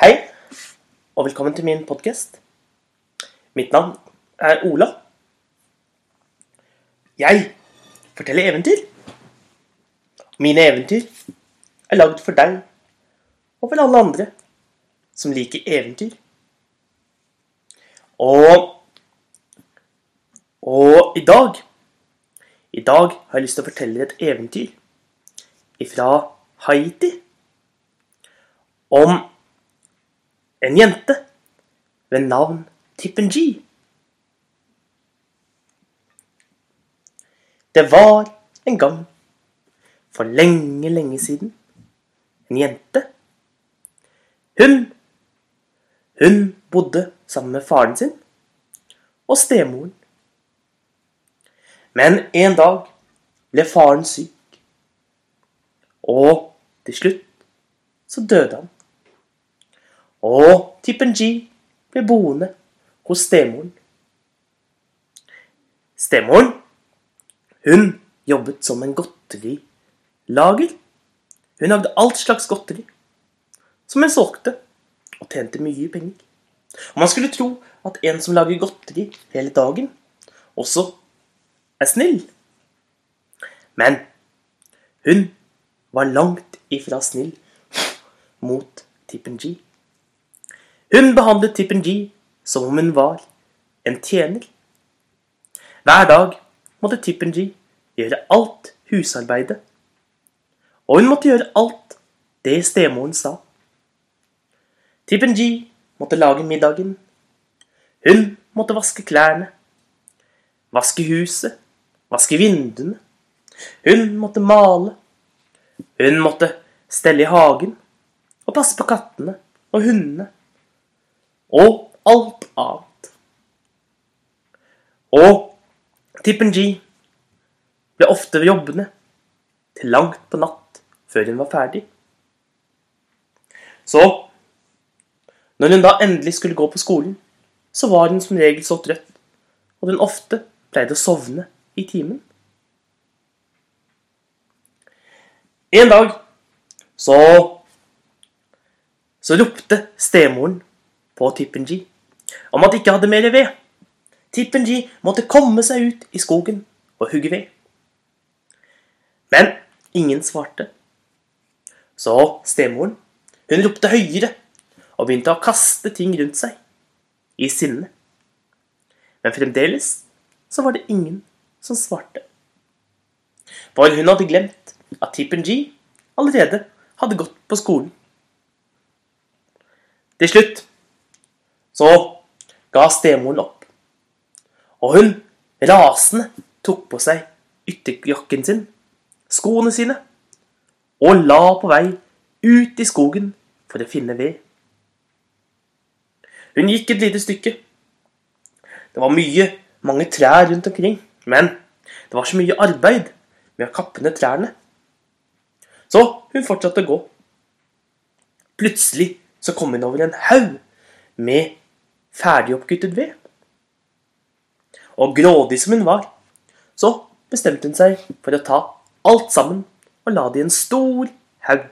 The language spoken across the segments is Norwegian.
Hei, og velkommen til min podkast. Mitt navn er Ola. Jeg forteller eventyr. Mine eventyr er lagd for deg og for alle andre som liker eventyr. Og Og i dag I dag har jeg lyst til å fortelle et eventyr ifra Haiti om en jente ved navn Tippen G. Det var en gang, for lenge, lenge siden, en jente. Hun Hun bodde sammen med faren sin og stemoren. Men en dag ble faren syk, og til slutt så døde han. Og Tippen G ble boende hos stemoren. Stemoren, hun jobbet som en godterilager. Hun lagde alt slags godteri, som hun solgte og tjente mye penger. Og man skulle tro at en som lager godteri hele dagen, også er snill. Men hun var langt ifra snill mot Tippen G. Hun behandlet Tippen G som om hun var en tjener. Hver dag måtte Tippen G gjøre alt husarbeidet. Og hun måtte gjøre alt det stemoren sa. Tippen G måtte lage middagen. Hun måtte vaske klærne. Vaske huset. Vaske vinduene. Hun måtte male. Hun måtte stelle i hagen og passe på kattene og hundene. Og alt annet. Og Tippen G ble ofte jobbende til langt på natt før hun var ferdig. Så når hun da endelig skulle gå på skolen, så var hun som regel så trøtt at hun ofte pleide å sovne i timen. En dag så så ropte stemoren på G om at de ikke hadde mer ved. Tippen G måtte komme seg ut i skogen og hugge ved. Men ingen svarte. Så stemoren, hun ropte høyere og begynte å kaste ting rundt seg i sinne. Men fremdeles så var det ingen som svarte. For hun hadde glemt at Tippen G allerede hadde gått på skolen. Til slutt så ga stemoren opp, og hun rasende tok på seg ytterjakken sin, skoene sine, og la på vei ut i skogen for å finne ved. Hun gikk et lite stykke. Det var mye, mange trær rundt omkring, men det var så mye arbeid med å kappe ned trærne. Så hun fortsatte å gå. Plutselig så kom hun over en haug med ferdigoppguttet ved. Og grådig som hun var, så bestemte hun seg for å ta alt sammen og la det i en stor haug.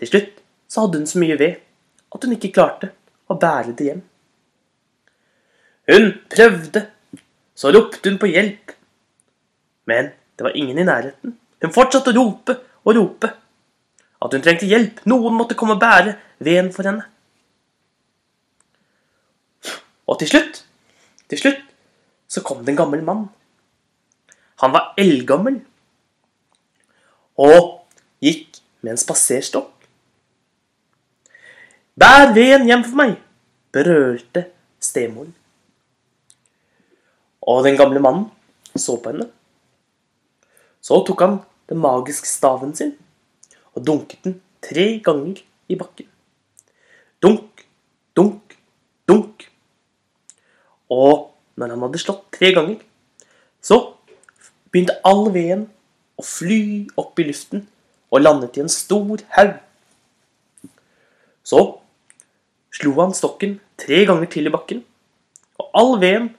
Til slutt så hadde hun så mye ved at hun ikke klarte å bære det hjem. Hun prøvde, så ropte hun på hjelp. Men det var ingen i nærheten. Hun fortsatte å rope og rope. At hun trengte hjelp. Noen måtte komme og bære veden for henne. Og til slutt, til slutt, så kom det en gammel mann. Han var eldgammel og gikk med en spaserstokk. Bær veden hjem for meg, berørte stemoren. Og den gamle mannen så på henne. Så tok han den magiske staven sin og dunket den tre ganger i bakken. Dunk, dunk. Og når han hadde slått tre ganger, så begynte all veden å fly opp i luften og landet i en stor haug. Så slo han stokken tre ganger til i bakken, og all veden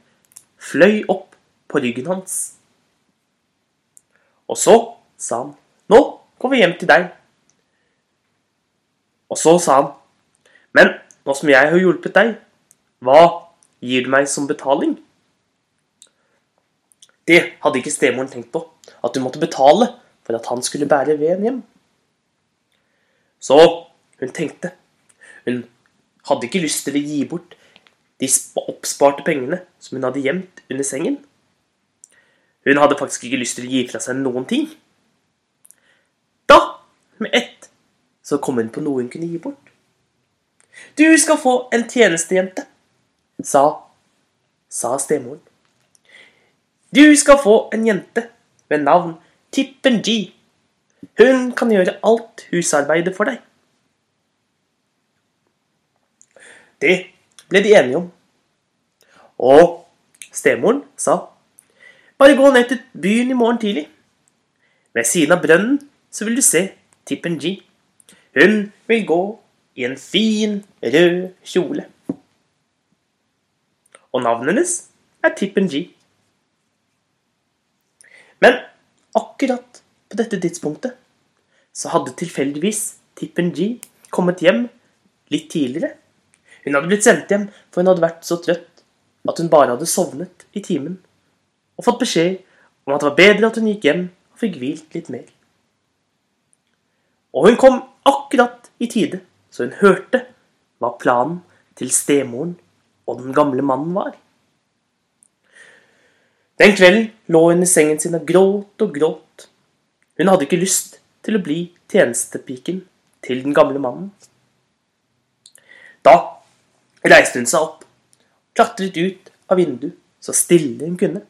fløy opp på ryggen hans. Og så sa han, 'Nå går vi hjem til deg'. Og så sa han, Men nå som jeg har hjulpet deg, hva gir du meg som betaling? Det hadde ikke stemoren tenkt på, at hun måtte betale for at han skulle bære veden hjem. Så hun tenkte. Hun hadde ikke lyst til å gi bort de oppsparte pengene som hun hadde gjemt under sengen. Hun hadde faktisk ikke lyst til å gi fra seg noen ting. Da, med ett, så kom hun på noe hun kunne gi bort. Du skal få en tjenestejente, sa, sa stemoren. Du skal få en jente ved navn Tippen G. Hun kan gjøre alt husarbeidet for deg. Det ble de enige om. Og stemoren sa bare gå ned til byen i morgen tidlig. Ved siden av brønnen så vil du se Tippen G. Hun vil gå i en fin, rød kjole. Og navnet hennes er Tippen G. Men akkurat på dette tidspunktet så hadde tilfeldigvis Tippen G kommet hjem litt tidligere. Hun hadde blitt sendt hjem, for hun hadde vært så trøtt at hun bare hadde sovnet i timen, og fått beskjed om at det var bedre at hun gikk hjem og fikk hvilt litt mer. Og hun kom akkurat i tide, så hun hørte hva planen til stemoren og den gamle mannen var. Den kvelden lå hun i sengen sin og gråt og gråt. Hun hadde ikke lyst til å bli tjenestepiken til den gamle mannen. Da reiste hun seg opp, klatret ut av vinduet så stille hun kunne.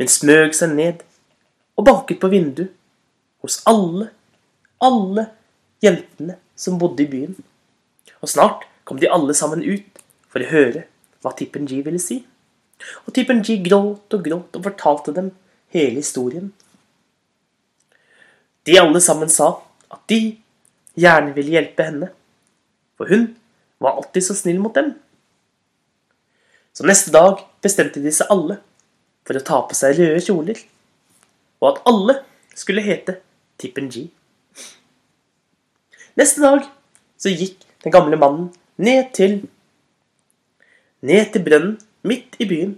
Hun smøg seg ned og banket på vinduet hos alle, alle jentene som bodde i byen. Og snart kom de alle sammen ut for å høre hva Tippen G ville si. Og Tippen G gråt og gråt og fortalte dem hele historien. De alle sammen sa at de gjerne ville hjelpe henne, for hun var alltid så snill mot dem. Så neste dag bestemte de seg alle for å ta på seg røde kjoler, og at alle skulle hete Tippen G. Neste dag så gikk den gamle mannen ned til ned til brønnen midt i byen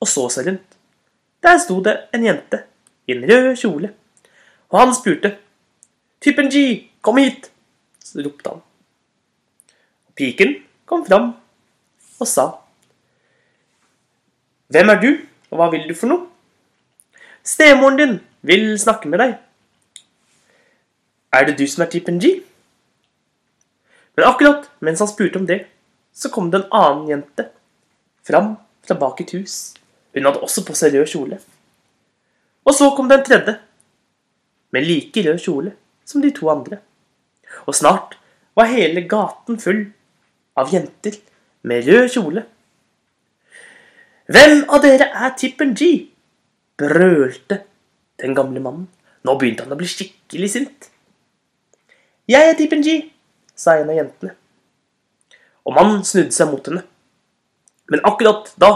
og så seg rundt. Der sto det en jente i en rød kjole, og han spurte 'Typen G, kom hit! Så ropte han. Piken kom fram og sa hvem er du, og hva vil du for noe? Stemoren din vil snakke med deg. Er det du som er typen G? Men akkurat mens han spurte om det, så kom det en annen jente fram fra bak et hus. Hun hadde også på seg rød kjole. Og så kom det en tredje, med like rød kjole som de to andre. Og snart var hele gaten full av jenter med rød kjole hvem av dere er Tippen G? brølte den gamle mannen. Nå begynte han å bli skikkelig sint. Jeg er Tippen G, sa en av jentene. Og mannen snudde seg mot henne. Men akkurat da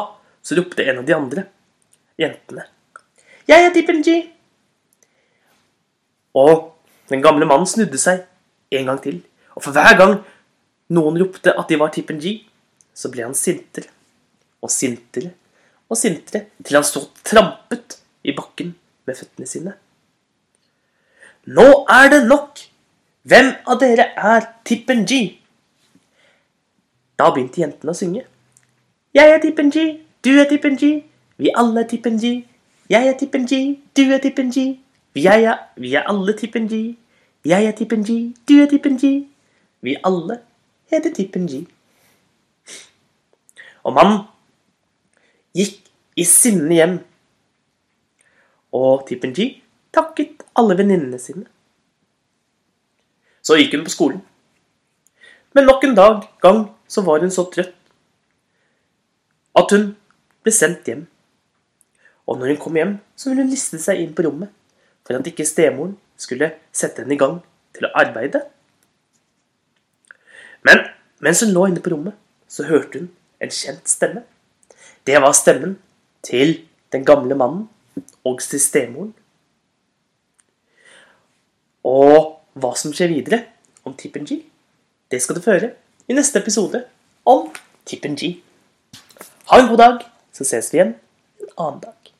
så ropte en av de andre jentene. Jeg er Tippen G. Og den gamle mannen snudde seg en gang til. Og for hver gang noen ropte at de var Tippen G, så ble han sintere og sintere og sintere til han sto trampet i bakken med føttene sine. Nå er det nok! Hvem av dere er Tippen G? Da begynte jentene å synge. Jeg er Tippen G, du er Tippen G, vi alle er Tippen G. Jeg er Tippen G, du er Tippen G, vi er, vi er alle Tippen G. Jeg er Tippen G, du er Tippen G, vi alle heter Tippen G. Og mannen gikk i sinne hjem. Og Tippen G takket alle venninnene sine. Så gikk hun på skolen. Men nok en dag gang så var hun så trøtt at hun ble sendt hjem. Og når hun kom hjem, så ville hun liste seg inn på rommet for at ikke stemoren skulle sette henne i gang til å arbeide. Men mens hun lå inne på rommet, så hørte hun en kjent stemme. Det var stemmen til den gamle mannen og til stemoren. Og hva som skjer videre om Tippen G, det skal du få høre i neste episode om Tippen G. Ha en god dag, så ses vi igjen en annen dag.